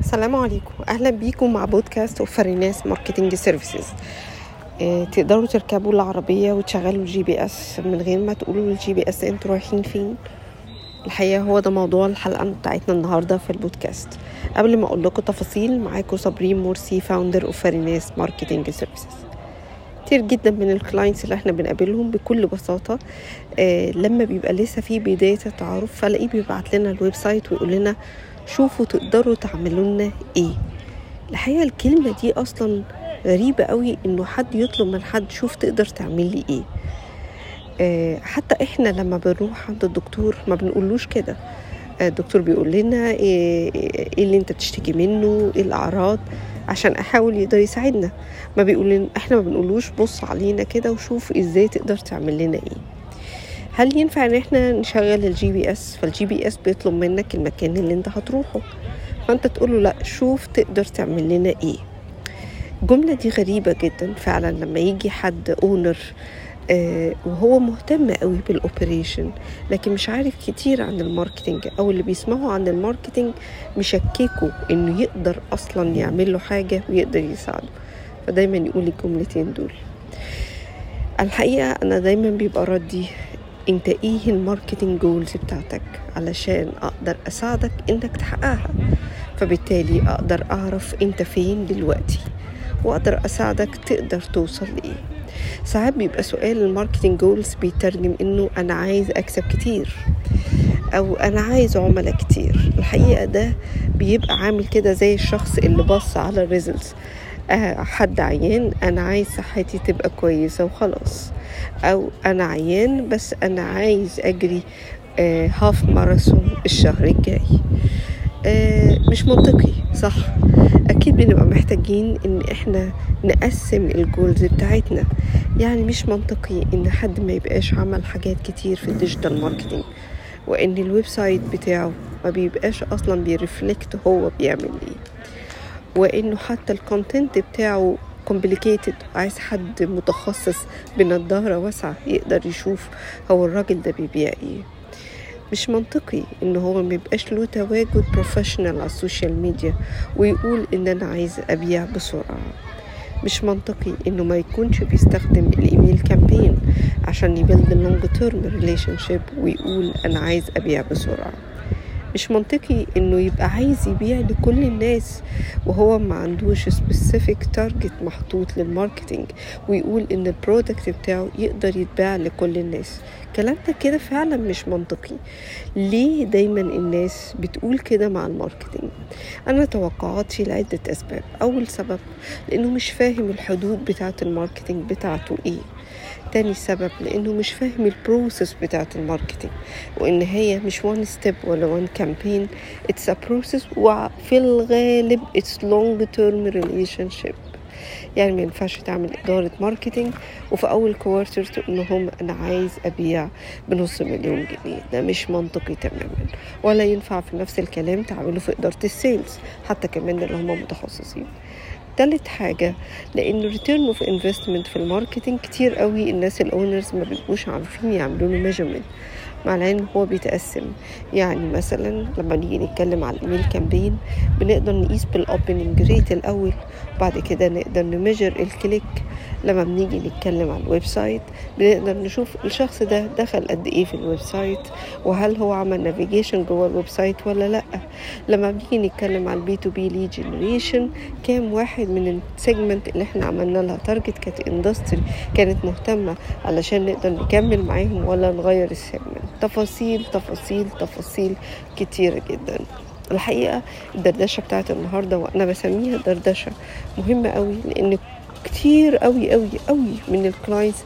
السلام عليكم. أهلا بيكم مع بودكاست وفريناس marketing services. آه تقدروا تركبوا العربية وتشغلوا ال GPS من غير ما تقولوا لل GPS أنتوا رايحين فين. الحقيقة هو ده موضوع الحلقة بتاعتنا النهاردة في البودكاست. قبل ما أقول لكم تفاصيل معاكم صابرين مرسي founder of فريناس marketing services. كتير جدا من ال clients اللي إحنا بنقابلهم بكل بساطة آه لما بيبقى لسه في بداية التعارف فلاقيه بيبعت لنا ال website ويقول لنا شوفوا تقدروا تعملوا لنا إيه. الحقيقة الكلمة دي أصلا غريبة قوي إنه حد يطلب من حد شوف تقدر تعمل لي إيه. آه حتى إحنا لما بنروح عند الدكتور ما بنقولوش كده. آه، الدكتور بيقول لنا إيه إيه اللي أنت بتشتكي منه إيه الأعراض عشان أحاول يقدر يساعدنا. ما بيقول إحنا ما بنقولوش بص علينا كده وشوف إزاي تقدر تعمل لنا إيه. هل ينفع إن إحنا نشغل ال GPS فال GPS بيطلب منك المكان اللي أنت هتروحه. فأنت تقول له لا شوف تقدر تعمل لنا إيه. الجملة دي غريبة جدا فعلا لما يجي حد owner آه وهو مهتم قوي بال operation لكن مش عارف كتير عن ال marketing أو اللي بيسمعوا عن ال marketing مشككوا إنه يقدر أصلا يعمل له حاجة ويقدر يساعده. فدايما يقول الجملتين دول. الحقيقة أنا دايما بيبقى ردي انت إيه ال marketing goals بتاعتك علشان أقدر أساعدك إنك تحققها. فبالتالي أقدر أعرف أنت فين دلوقتي وأقدر أساعدك تقدر توصل لإيه. ساعات بيبقى سؤال ال marketing goals بيترجم إنه أنا عايز أكسب كتير أو أنا عايز عملاء كتير. الحقيقة ده بيبقى عامل كده زي الشخص اللي بص على ال results آه حد عيان أنا عايز صحتي تبقى كويسة وخلاص. أو أنا عيان بس أنا عايز أجري آه half marathon الشهر الجاي. آه مش منطقي صح. أكيد بنبقى محتاجين إن إحنا نقسم ال goals بتاعتنا. يعني مش منطقي إن حد ما يبقاش عمل حاجات كتير في ال digital marketing وإن ال website بتاعه ما بيبقاش أصلا بي reflect هو بيعمل إيه. وإنه حتى ال content بتاعه complicated عايز حد متخصص بنضارة واسعة يقدر يشوف هو الراجل ده بيبيع إيه. مش منطقي إن هو ميبقاش له تواجد professional على ال social media ويقول إن أنا عايز أبيع بسرعة. مش منطقي إنه ما يكونش بيستخدم ال email campaign عشان ي build long term relationship ويقول أنا عايز أبيع بسرعة. مش منطقي إنه يبقى عايز يبيع لكل الناس وهو ما عندوش specific target محطوط لل marketing ويقول إن ال product بتاعه يقدر يتباع لكل الناس. الكلام ده كده فعلا مش منطقي. ليه دايما الناس بتقول كده مع ال marketing؟ أنا توقعاتي لعدة أسباب. أول سبب لأنه مش فاهم الحدود بتاعة ال marketing بتاعته إيه. تاني سبب لأنه مش فاهم ال process بتاعت ال marketing وإن هي مش one step ولا one campaign it's a process وفي الغالب it's long term relationship يعني ما ينفعش تعمل إدارة marketing وفي أول quarter تقول لهم أنا عايز أبيع بنص مليون جنيه. ده مش منطقي تماما. ولا ينفع في نفس الكلام تعمله في إدارة ال sales حتى كمان اللي هم متخصصين. تالت حاجة لأن return of investment في ال marketing كتير قوي الناس ال owners ما بيبقوش عارفين يعملوا له measurement مع العلم هو بيتقسم. يعني مثلا لما نيجي نتكلم على ال email campaign بنقدر نقيس بال opening rate الأول وبعد كده نقدر ن measure ال click لما بنيجي نتكلم على ال website بنقدر نشوف الشخص ده دخل قد إيه في ال website وهل هو عمل navigation جوه ال website ولا لأ. لما بنيجي نتكلم على ال B2B lead generation كام واحد من ال segment اللي إحنا عملنا لها target كانت industry كانت مهتمة علشان نقدر نكمل معاهم ولا نغير ال segment تفاصيل تفاصيل تفاصيل كتيره جدا. الحقيقة الدردشة بتاعت النهارده وأنا بسميها دردشة مهمة قوي لأن كتير قوي قوي قوي من ال clients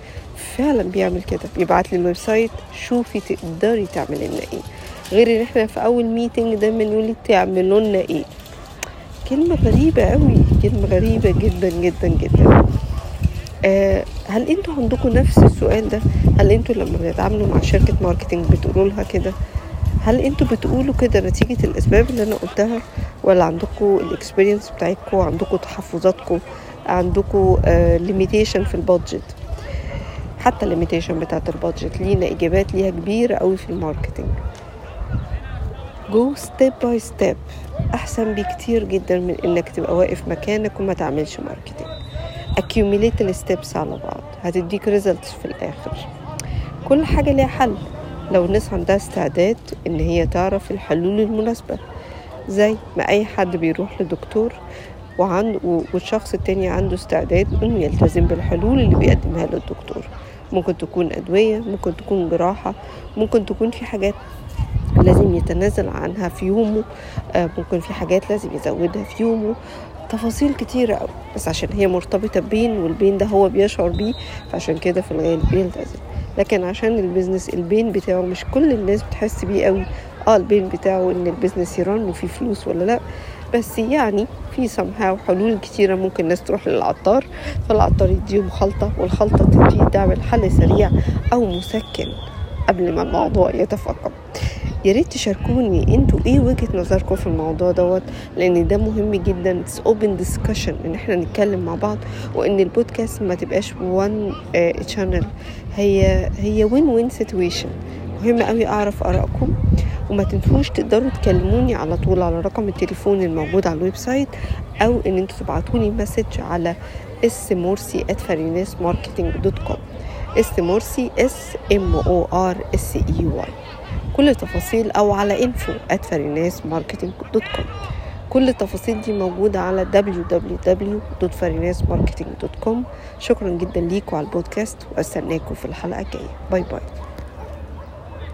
فعلا بيعمل كده. بيبعت لي ال website شوفي تقدري تعملي لنا إيه. غير إن إحنا في أول meeting دايما يقول لي تعملوا لنا إيه. كلمة غريبة قوي كلمة غريبة جدا جدا جدا. آه هل أنتوا عندكم نفس السؤال ده؟ هل أنتوا لما بتتعاملوا مع شركة marketing بتقولوا لها كده؟ هل أنتوا بتقولوا كده نتيجة الأسباب اللي أنا قلتها؟ ولا عندكم ال experience بتاعتكم؟ عندكم تحفظاتكم؟ عندكم limitation في ال budget. حتى ال limitation بتاعت ال budget. لينا إجابات ليها كبيرة قوي في ال marketing. go step by step أحسن بكتير جدا من إنك تبقى واقف مكانك وما تعملش marketing accumulate ال steps على بعض. هتديك results في الآخر. كل حاجة ليها حل. لو الناس عندها استعداد إن هي تعرف الحلول المناسبة. زي ما أي حد بيروح لدكتور وعنده والشخص التاني عنده استعداد إنه يلتزم بالحلول اللي بيقدمها له الدكتور. ممكن تكون أدوية ممكن تكون جراحة ممكن تكون في حاجات لازم يتنازل عنها في يومه آه، ممكن في حاجات لازم يزودها في يومه. تفاصيل كتيرة أوي بس عشان هي مرتبطة ب pain وال pain ده هو بيشعر بيه فعشان كده في الغالب بيلتزم. لكن عشان ال business ال pain بتاعه مش كل الناس بتحس بيه قوي آه ال pain بتاعه إن ال business يرن وفيه فلوس ولا لأ بس يعني في somehow حلول كتيرة ممكن الناس تروح للعطار فالعطار يديهم خلطة والخلطة تبتدي تعمل حل سريع أو مسكن قبل ما الموضوع يتفاقم. يا ريت تشاركوني أنتوا إيه وجهة نظركم في الموضوع دوت؟ لأن ده مهم جدا. It's open discussion إن إحنا نتكلم مع بعض وإن البودكاست ما تبقاش one channel. هي هي win win situation. مهم قوي أعرف آرائكم. وما تنسوش تقدروا تكلموني على طول على رقم التليفون الموجود على ال website أو إن أنتوا تبعتوني message على S Morsy dot com S Morsy S M O R S E Y كل التفاصيل أو على info at dot com كل التفاصيل دي موجودة على www.farinasmarketing.com شكرا جدا ليكم على البودكاست واستناكم في الحلقة الجاية. bye bye.